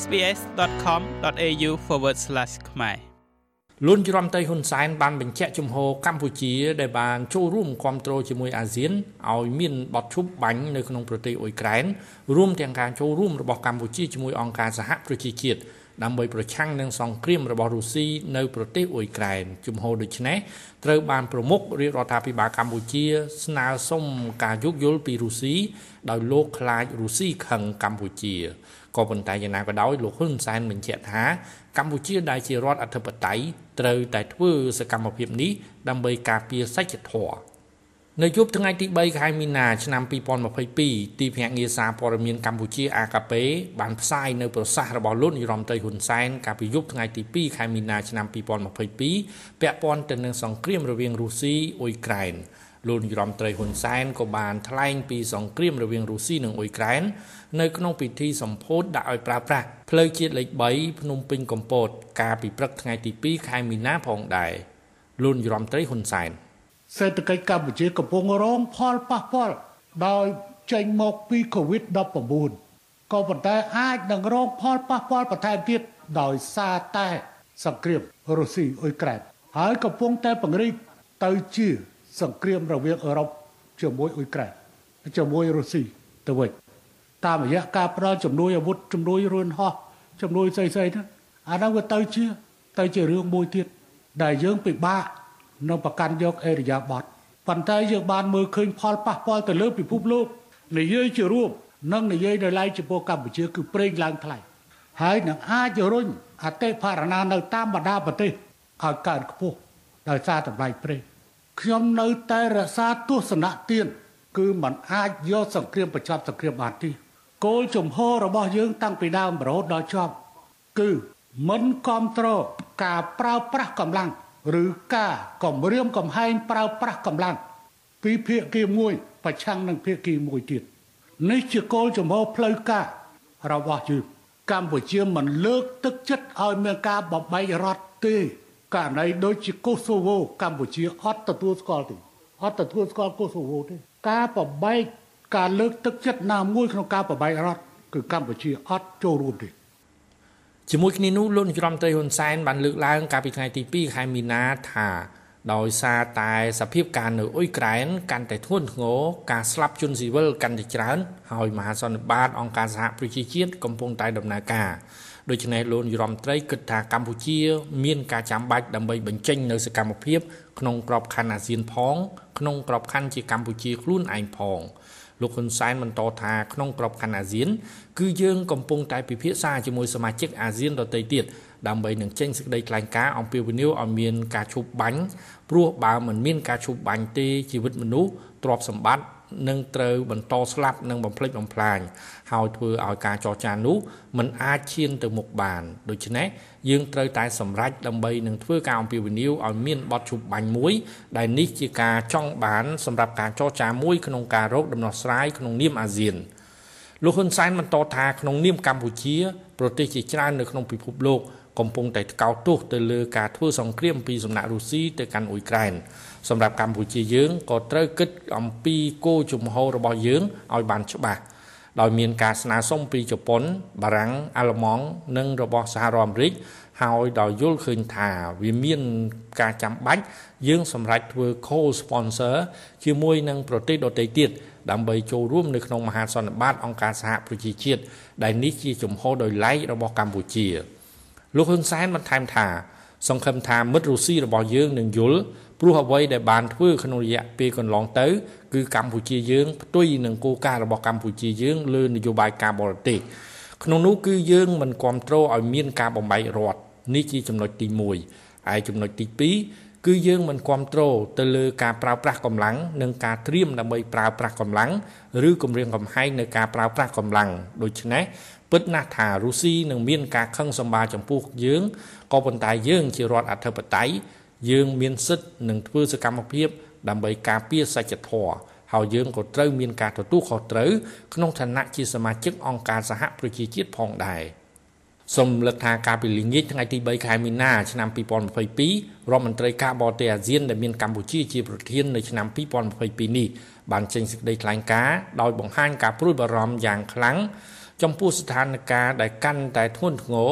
sbs.com.au/ ខ្មែរលួនច្រំតៃហ៊ុនសែនបានបញ្ជាក់ជំហរកម្ពុជាដែលបានចូលរួមគ្រប់គ្រងជាមួយអាស៊ានឲ្យមានបទឈប់បាញ់នៅក្នុងប្រទេសអ៊ុយក្រែនរួមទាំងការចូលរួមរបស់កម្ពុជាជាមួយអង្គការសហប្រជាជាតិ ដើម្បីប្រឆាំងនឹងសង្គ្រាមរបស់រុស្ស៊ីនៅប្រទេសអ៊ុយក្រែនជំហរដូចនេះត្រូវបានប្រមុខរាជរដ្ឋាភិបាលកម្ពុជា ស្នើសុំការយោគយល់ពីរុស្ស៊ីដោយលោកខ្លាចរុស្ស៊ីខឹងកម្ពុជាក៏ប៉ុន្តែយ៉ាងណាក៏ដោយលោកហ៊ុនសែនបញ្ជាក់ថាកម្ពុជាដែលជារដ្ឋអធិបតេយ្យត្រូវតែធ្វើសកម្មភាពនេះដើម្បីការពារសច្ចធម៌ នៅយប់ថ្ងៃទី3ខែមីនាឆ្នាំ2022ទីភ្នាក់ងារសារព័ត៌មានកម្ពុជា AKP បានផ្សាយនៅប្រសាសន៍របស់លោកនាយរដ្ឋមន្ត្រីហ៊ុនសែនកាលពីយប់ថ្ងៃទី2ខែមីនាឆ្នាំ2022ពាក់ព័ន្ធទៅនឹងសង្គ្រាមរវាងរុស្ស៊ីអ៊ុយក្រែនលោកនាយរដ្ឋមន្ត្រីហ៊ុនសែនក៏បានថ្លែងពីសង្គ្រាមរវាងរុស្ស៊ីនិងអ៊ុយក្រែននៅក្នុងពិធីសម្ពោធដាក់ឲ្យប្រើប្រាស់ផ្លូវជាតិលេខ3ភ្នំពេញកំពតកាលពីព្រឹកថ្ងៃទី2ខែមីនាផងដែរលោកនាយរដ្ឋមន្ត្រីហ៊ុនសែន សេដ្ឋកិច្ចកម្ពុជាកំពុងរងផលប៉ះពាល់ដោយចេញមកពី COVID-19 ក៏ប៉ុន្តែអាចនឹងរងផលប៉ះពាល់បន្ថែមទៀតដោយសារតែសង្គ្រាមរុស្ស៊ីអ៊ុយក្រែនហើយកំពុងតែពង្រីកទៅជាសង្គ្រាមរវាងអឺរ៉ុបជាមួយអ៊ុយក្រែនជាមួយរុស្ស៊ីទៅវិញតាមរយៈការផ្ដល់ជំនួយអាវុធជំនួយរឿនហោះជំនួយស្អីស្អីហ្នឹងអាហ្នឹងវាទៅជាទៅជារឿងមួយទៀតដែលយើងពិបាក នៅប្រកាន់យកអេរិយាបថប៉ុន្តែយើងបានមើលឃើញផលប៉ះពាល់ទៅលើពិភពលោកនិយាយជារួមនិងនិយាយនៅឡៃចំពោះកម្ពុជាគឺប្រេងឡើងថ្លៃហើយនឹងអាចរុញអតិផរណានៅតាមបណ្ដាប្រទេសឲ្យកើនខ្ពស់ដោយសារតម្លៃប្រេងខ្ញុំនៅតែរក្សាទស្សនៈទៀនគឺมันអាចយកសង្គ្រាមបញ្ចប់សង្គ្រាមបានទេគោលជំហររបស់យើងតាំងពីដើមរហូតដល់ចប់គឺមិនគ្រប់គ្រងការប្រើប្រាស់កម្លាំង ឬការគម្រាមកំហែងប្រើប្រាស់កម្លាំងពីភាគីមួយ ប្រឆាំងនឹងភាគីមួយទៀតនេះជាគោលជំហរផ្លូវការរបស់យើងកម្ពុជាមិនលើកទឹកចិត្តឲ្យមានការបំបែករដ្ឋទេករណីដូចជាកូសូវូកម្ពុជាអត់ទទួលស្គាល់ទេអត់ទទួលស្គាល់កូសូវូទេការបំបែកការលើកទឹកចិត្តណាមួយក្នុងការបំបែករដ្ឋគឺកម្ពុជាអត់ចូលរួមទេ ជាមួយគ្នានោះលោកនាយរដ្ឋមន្ត្រីហ៊ុនសែនបានលើកឡើងកាលពីថ្ងៃទី2ខែមីនាថាដោយសារតែសភាពការនៅអ៊ុយក្រែនកាន់តែធ្ងន់ធ្ងរការស្លាប់ជនស៊ីវិលកាន់តែច្រើនហើយមហាសន្និបាតអង្គការសហប្រជាជាតិកំពុងតែដំណើរការដូច្នេះលោកនាយរដ្ឋមន្ត្រីគិតថាកម្ពុជា មានការចាំបាច់ដើម្បីបញ្ចេញនៅសកម្មភាព ក្នុងក្របខ័ណ្ឌអាស៊ានផង ក្នុងក្របខ័ណ្ឌជាកម្ពុជាខ្លួនឯងផង លោកហ៊ុនសែនបន្តថាក្នុងក្របខ័ណ្ឌអាស៊ាន គឺយើងកំពុងតែពិភាក្សាជាមួយសមាជិកអាស៊ានដទៃទៀតដើម្បីនឹងចេញសេចក្តីថ្លែងការណ៍អំពីវិនិយោគឲ្យមានការឈប់បាញ់ព្រោះបើមិនមានការឈប់បាញ់ទេជីវិតមនុស្សទ្រព្យសម្បត្តិ នឹងត្រូវបន្តស្លាប់និងបំផ្លិចបំផ្លាញហើយធ្វើឲ្យការចរចានោះมันអាចឈានទៅមុខបានដូច្នេះយើងត្រូវតែសម្រេចដើម្បីនឹងធ្វើការអំពាវនាវឲ្យមានបទជប់បាញ់មួយ ដែលនេះជាការចង់បានសម្រាប់ការចរចាមួយក្នុងការរកដំណោះស្រាយក្នុងនាមអាស៊ានលោកហ៊ុនសែនបន្តថាក្នុងនាមកម្ពុជាប្រទេសជាច្រើននៅក្នុងពិភពលោក កំពុងតែថ្កោលទោសទៅលើការធ្វើសង្គ្រាមពីសំណាក់រុស្ស៊ីទៅកាន់អ៊ុយក្រែនសម្រាប់កម្ពុជាយើងក៏ត្រូវគិតអំពីគោលជំហររបស់យើងឲ្យបានច្បាស់ដោយមានការស្នើសុំពីជប៉ុន បារាំងអាល្លឺម៉ង់និងរបស់សហរដ្ឋអាមេរិកហើយដោយយល់ឃើញថាវាមានការចាំបាច់យើងសម្រេចធ្វើ co-sponsor ជាមួយនឹងប្រទេសដទៃទៀតដើម្បីចូលរួមនៅក្នុងមហាសន្និបាតអង្គការសហប្រជាជាតិដែលនេះជាជំហរដោយឡែករបស់កម្ពុជា លោកហ៊ុនសែនបន្ថែមថា សង្ឃឹមថាមិត្តរុស្ស៊ីរបស់យើងនឹងយល់ព្រោះអ្វីដែលបានធ្វើក្នុងរយៈពេលកន្លងទៅ គឺកម្ពុជាយើងផ្ទុយនឹងគោលការណ៍របស់កម្ពុជាយើងលើនយោបាយការបរទេសក្នុងនោះគឺយើងមិនគ្រប់គ្រងឲ្យមានការបំបែករដ្ឋនេះជាចំណុចទី1ឯចំណុចទី2គឺយើងមិនគ្រប់គ្រងទៅលើការប្រើប្រាស់កម្លាំងនិងការត្រៀមដើម្បីប្រើប្រាស់កម្លាំងឬគម្រាមកំហែងនៅការប្រើប្រាស់កម្លាំងដូច្នេះ ពិតណាស់ថារុស្ស៊ីនឹងមានការខឹងសម្បាចំពោះយើងក៏ប៉ុន្តែយើងជារដ្ឋអធិបតេយ្យយើងមានសិទ្ធិនឹងធ្វើសកម្មភាពដើម្បីការពារសច្ចធម៌ហើយយើងក៏ត្រូវមានការទទួលខុសត្រូវក្នុងឋានៈជាសមាជិកអង្គការសហប្រជាជាតិផងដែរសូមលើកថាការពីល្ងាចថ្ងៃទី3ខែមីនាឆ្នាំ2022រដ្ឋមន្ត្រីការបរទេសអាស៊ានដែលមានកម្ពុជាជាប្រធាននៅឆ្នាំ2022នេះបានចេញសេចក្តីថ្លែងការណ៍ដោយបង្ហាញការព្រួយបារម្ភយ៉ាងខ្លាំង ចំពោះស្ថានភាពដែលកាន់តែធ្ងន់ធ្ងរ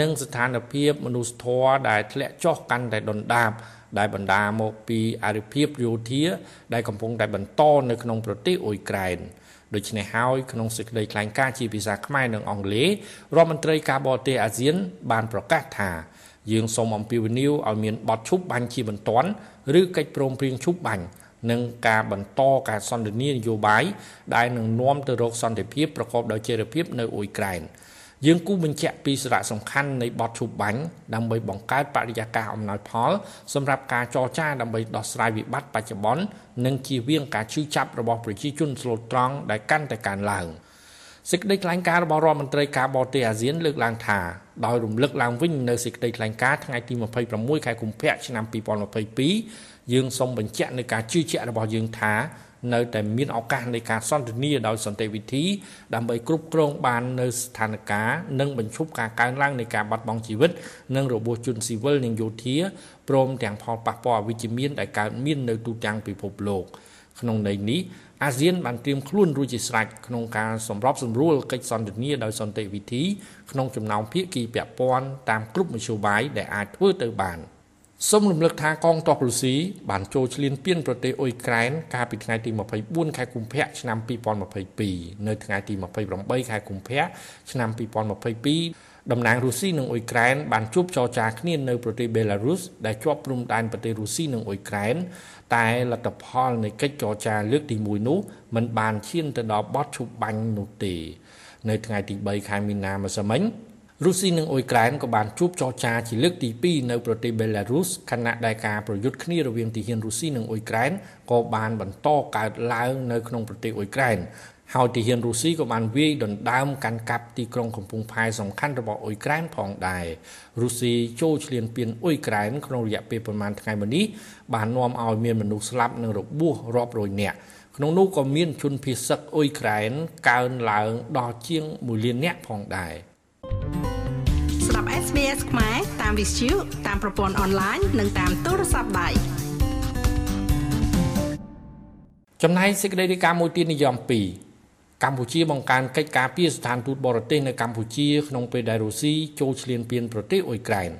និងស្ថានភាពមនុស្សធម៌ដែលធ្លាក់ចុះកាន់តែដុនដាបដែលបណ្ដាមកពីអរិភាពយោធា ដែលកំពុងតែបន្តនៅក្នុងប្រទេសអ៊ុយក្រែនដូច្នេះហើយក្នុងសេចក្តីថ្លែងការណ៍ជាភាសាខ្មែរនិងអង់គ្លេសរដ្ឋមន្ត្រីការបរទេសអាស៊ាន បានប្រកាសថាយើងសូមអំពាវនាវឲ្យមានបទឈប់បាញ់ជាបន្ទាន់ឬកិច្ចព្រមព្រៀងឈប់បាញ់ និងការបន្តការសន្ទនានយោបាយដែលនឹងនាំទៅរកសន្តិភាពប្រកបដោយចីរភាពនៅអ៊ុយក្រែនយើងគូបញ្ជាក់ពីសារៈសំខាន់នៃបទឈប់បាញ់ដើម្បីបង្កើតបរិយាកាសអំណោយផលសម្រាប់ការចរចាដើម្បីដោះស្រាយវិបត្តិបច្ចុប្បន្ននិងជៀសវាងការឈឺចាប់របស់ប្រជាជនស្លូតត្រង់ដែលកាន់តែកើនឡើង សេចក្តីថ្លែងការណ៍របស់រដ្ឋមន្ត្រីការបរទេសអាស៊ានលើកឡើងថាដោយរំលឹកឡើងវិញនៅសេចក្តីថ្លែងការណ៍ថ្ងៃទី26ខែកុម្ភៈឆ្នាំ2022យើងសូមបញ្ជាក់នៅការជឿជាក់របស់យើងថានៅតែមានឱកាសនៃការសន្ទនាដោយសន្តិវិធីដើម្បីគ្រប់គ្រងបាននៅស្ថានភាពនិងបញ្ឈប់ការកើនឡើងនៃការបាត់បង់ជីវិត និងរបួសជនស៊ីវិលនិងយោធាព្រមទាំងផលប៉ះពាល់អវិជ្ជមានដែលកើតមាននៅទូទាំងពិភពលោក ក្នុងន័យនេះអាស៊ានបានត្រៀមខ្លួនរួចជាស្រេចក្នុងការសម្របសម្រួលកិច្ចសន្ទនាដោយសន្តិវិធីក្នុងចំណោមភាគីពាក់ព័ន្ធតាមគ្រប់មធ្យោបាយដែលអាចធ្វើទៅបាន។សូមរំលឹកថាកងទ័ពរុស្ស៊ីបានចូលឈ្លានពានប្រទេសអ៊ុយក្រែនកាលពីថ្ងៃទី24ខែកុម្ភៈឆ្នាំ2022នៅថ្ងៃទី28ខែកុម្ភៈឆ្នាំ2022 តំណាងរុស្ស៊ីនិងអ៊ុយក្រែនបានជួបចរចាគ្នានៅប្រទេសបេឡារុសដែលជាប់ព្រំដែនប្រទេសរុស្ស៊ីនិងអ៊ុយក្រែនតែលទ្ធផលនៃកិច្ចចរចាលើកទី1នោះมันបានឈានទៅដល់បទឈប់បាញ់នោះទេ នៅថ្ងៃទី3ខែមីនាម្សិលមិញរុស្ស៊ីនិងអ៊ុយក្រែនក៏បានជួបចរចាជាលើកទី2នៅប្រទេសបេឡារុសខណៈដែលការប្រយុទ្ធគ្នារវាងទាហានរុស្ស៊ីនិងអ៊ុយក្រែនក៏បានបន្តកើតឡើងនៅក្នុងប្រទេសអ៊ុយក្រែន ហើយទាហានរុស្ស៊ីក៏បានវាយដណ្ដើមកាន់កាប់ទីក្រុងកំពង់ផែសំខាន់របស់អ៊ុយក្រែនផងដែររុស្ស៊ីចូលឈ្លានពានអ៊ុយក្រែនក្នុងរយៈពេលប្រមាណថ្ងៃមុននេះបាននាំឲ្យមានមនុស្សស្លាប់និងរបួសរាប់រយនាក់ក្នុងនោះក៏មានជនភៀសសឹកអ៊ុយក្រែនកើនឡើងដល់ជាង1លាននាក់ផងដែរស្ដាប់ SBS ខ្មែរតាមវិទ្យុតាមប្រព័ន្ធអនឡាញនិងតាមទូរស័ព្ទដៃចំណែកសេចក្តីរាយការណ៍មួយទៀតនិយម2 កម្ពុជាបង្កើនកិច្ចការពារស្ថានទូតបរទេសនៅកម្ពុជាក្នុងពេលដែលរុស្ស៊ីចូលឈ្លានពានប្រទេសអ៊ុយក្រែន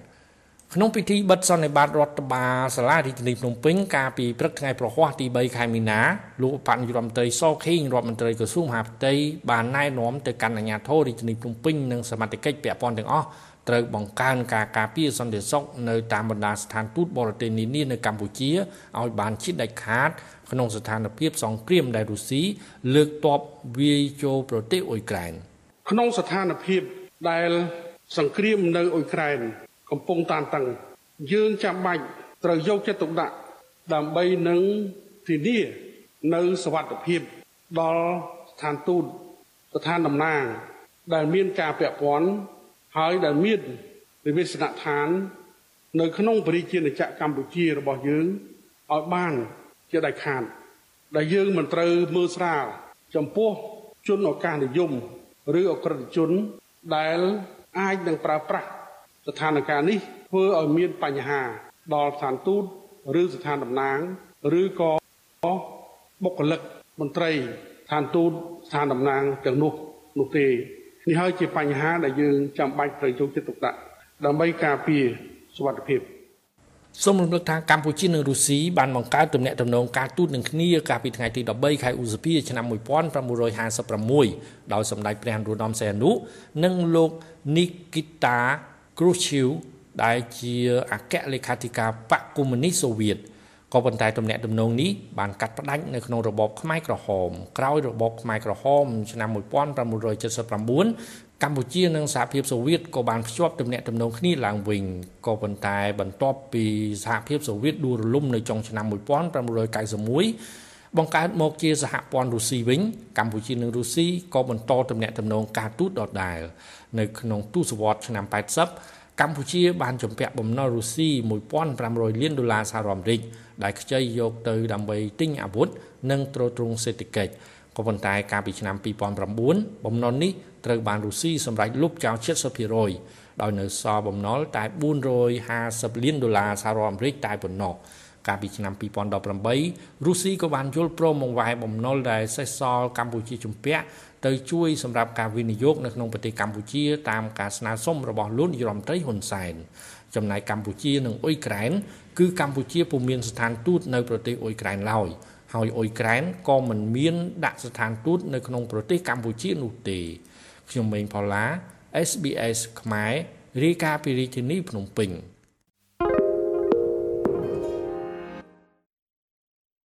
ក្នុងពិធីបិទសន្និបាតរដ្ឋបាលសាលារាជធានីភ្នំពេញកាលពីព្រឹកថ្ងៃប្រហ័សទី3ខែមីនាលោកបញ្ញារដ្ឋមន្ត្រីសខេងរដ្ឋមន្ត្រីក្រសួងមហាផ្ទៃបានណែនាំទៅកាន់អាជ្ញាធររាជធានីភ្នំពេញនិងសមាជិកពាក់ព័ន្ធទាំងអស់ត្រូវបង្កើនការការពារសន្តិសុខនៅតាមបណ្ដាស្ថានទូតបរទេសនានានៅកម្ពុជាឲ្យបានជិតដាច់ខាត ក្នុងស្ថានភាពសង្គ្រាមដែលរុស្ស៊ីលើកទ័ពវាយចូលប្រទេសអ៊ុយក្រែនក្នុងស្ថានភាពដែលសង្គ្រាមនៅអ៊ុយក្រែន កំពុងតានតឹងយើងចាំបាច់ត្រូវយកចិត្តទុកដាក់ដើម្បីនឹងធានានៅសวัสดิភាពដល់ស្ថានទូតស្ថានតំណាងដែលមានការពាក់ព័ន្ធហើយដែលមាននិវេសនដ្ឋាន នៅក្នុងប្រជាជាតិកម្ពុជារបស់យើងឲ្យបានជាដាច់ខាតដែលយើងមិនត្រូវមើលស្រាលចំពោះជនឱកាសនិយមឬអក្រិតជនដែលអាចនឹងប្រើប្រាស់ ស្ថានភាពនេះធ្វើឲ្យមានបញ្ហាដល់ស្ថានទូតឬស្ថានតំណាងឬក៏បុគ្គលិកមន្ត្រីស្ថានទូតស្ថានតំណាងទាំងនោះនោះទេនេះហើយជាបញ្ហាដែលយើងចាំបាច់ត្រូវយកចិត្តទុកដាក់ដើម្បីការពារសុវត្ថិភាពសូមរំលឹកថាកម្ពុជានិងរុស្ស៊ីបានបង្កើតទំនាក់ទំនងការទូតនឹងគ្នាកាលពីថ្ងៃទី13ខែឧសភាឆ្នាំ1956ដោយសម្ដេចព្រះនរោត្តមសីហនុនិងលោកនីគីតា Khrushchev ដែលជាអគ្គលេខាធិការបកកុម្មុយនីសសូវៀតក៏ប៉ុន្តែទំនាក់ទំនងនេះបានកាត់ផ្ដាច់នៅក្នុងរបបខ្មែរក្រហមក្រោយរបបខ្មែរក្រហមឆ្នាំ1979កម្ពុជានិងសហភាពសូវៀតក៏បានភ្ជាប់ទំនាក់ទំនងគ្នាឡើងវិញក៏ប៉ុន្តែបន្ទាប់ពីសហភាពសូវៀតដួលរលំនៅចុងឆ្នាំ1991 បង្កើតមកជាសហព័ន្ធរុស្ស៊ីវិញកម្ពុជានិងរុស្ស៊ីក៏បន្តទំនាក់ទំនងការទូតដដែលនៅក្នុងទសវត្សរ៍ឆ្នាំ80កម្ពុជាបានជំពាក់បំណុលរុស្ស៊ី1500លានដុល្លារសហរដ្ឋអាមេរិកដែលខ្ចីយកទៅដើម្បីទិញអាវុធនិងទ្រទ្រង់សេដ្ឋកិច្ចក៏ប៉ុន្តែកាលពីឆ្នាំ2009បំណុលនេះត្រូវបានរុស្ស៊ីសម្រេចលុបចោល70%ដោយនៅសល់បំណុលតែ450លានដុល្លារសហរដ្ឋអាមេរិកតែប៉ុណ្ណោះ កាលពីឆ្នាំ2018រុស្ស៊ីក៏បានយល់ព្រមបង្វែរបំណុលដែលសេសសល់កម្ពុជាជំពាក់ទៅជួយសម្រាប់ការវិនិយោគនៅក្នុងប្រទេសកម្ពុជាតាមការស្នើសុំរបស់លោកនាយរដ្ឋមន្ត្រីហ៊ុនសែនចំណែកកម្ពុជានិងអ៊ុយក្រែនគឺកម្ពុជាពុំមានស្ថានទូតនៅប្រទេសអ៊ុយក្រែនឡើយហើយអ៊ុយក្រែនក៏មិនមានដាក់ស្ថានទូតនៅក្នុងប្រទេសកម្ពុជានោះទេខ្ញុំម៉េងផល្លា SBS ខ្មែររាយការណ៍ពីរាជធានីភ្នំពេញ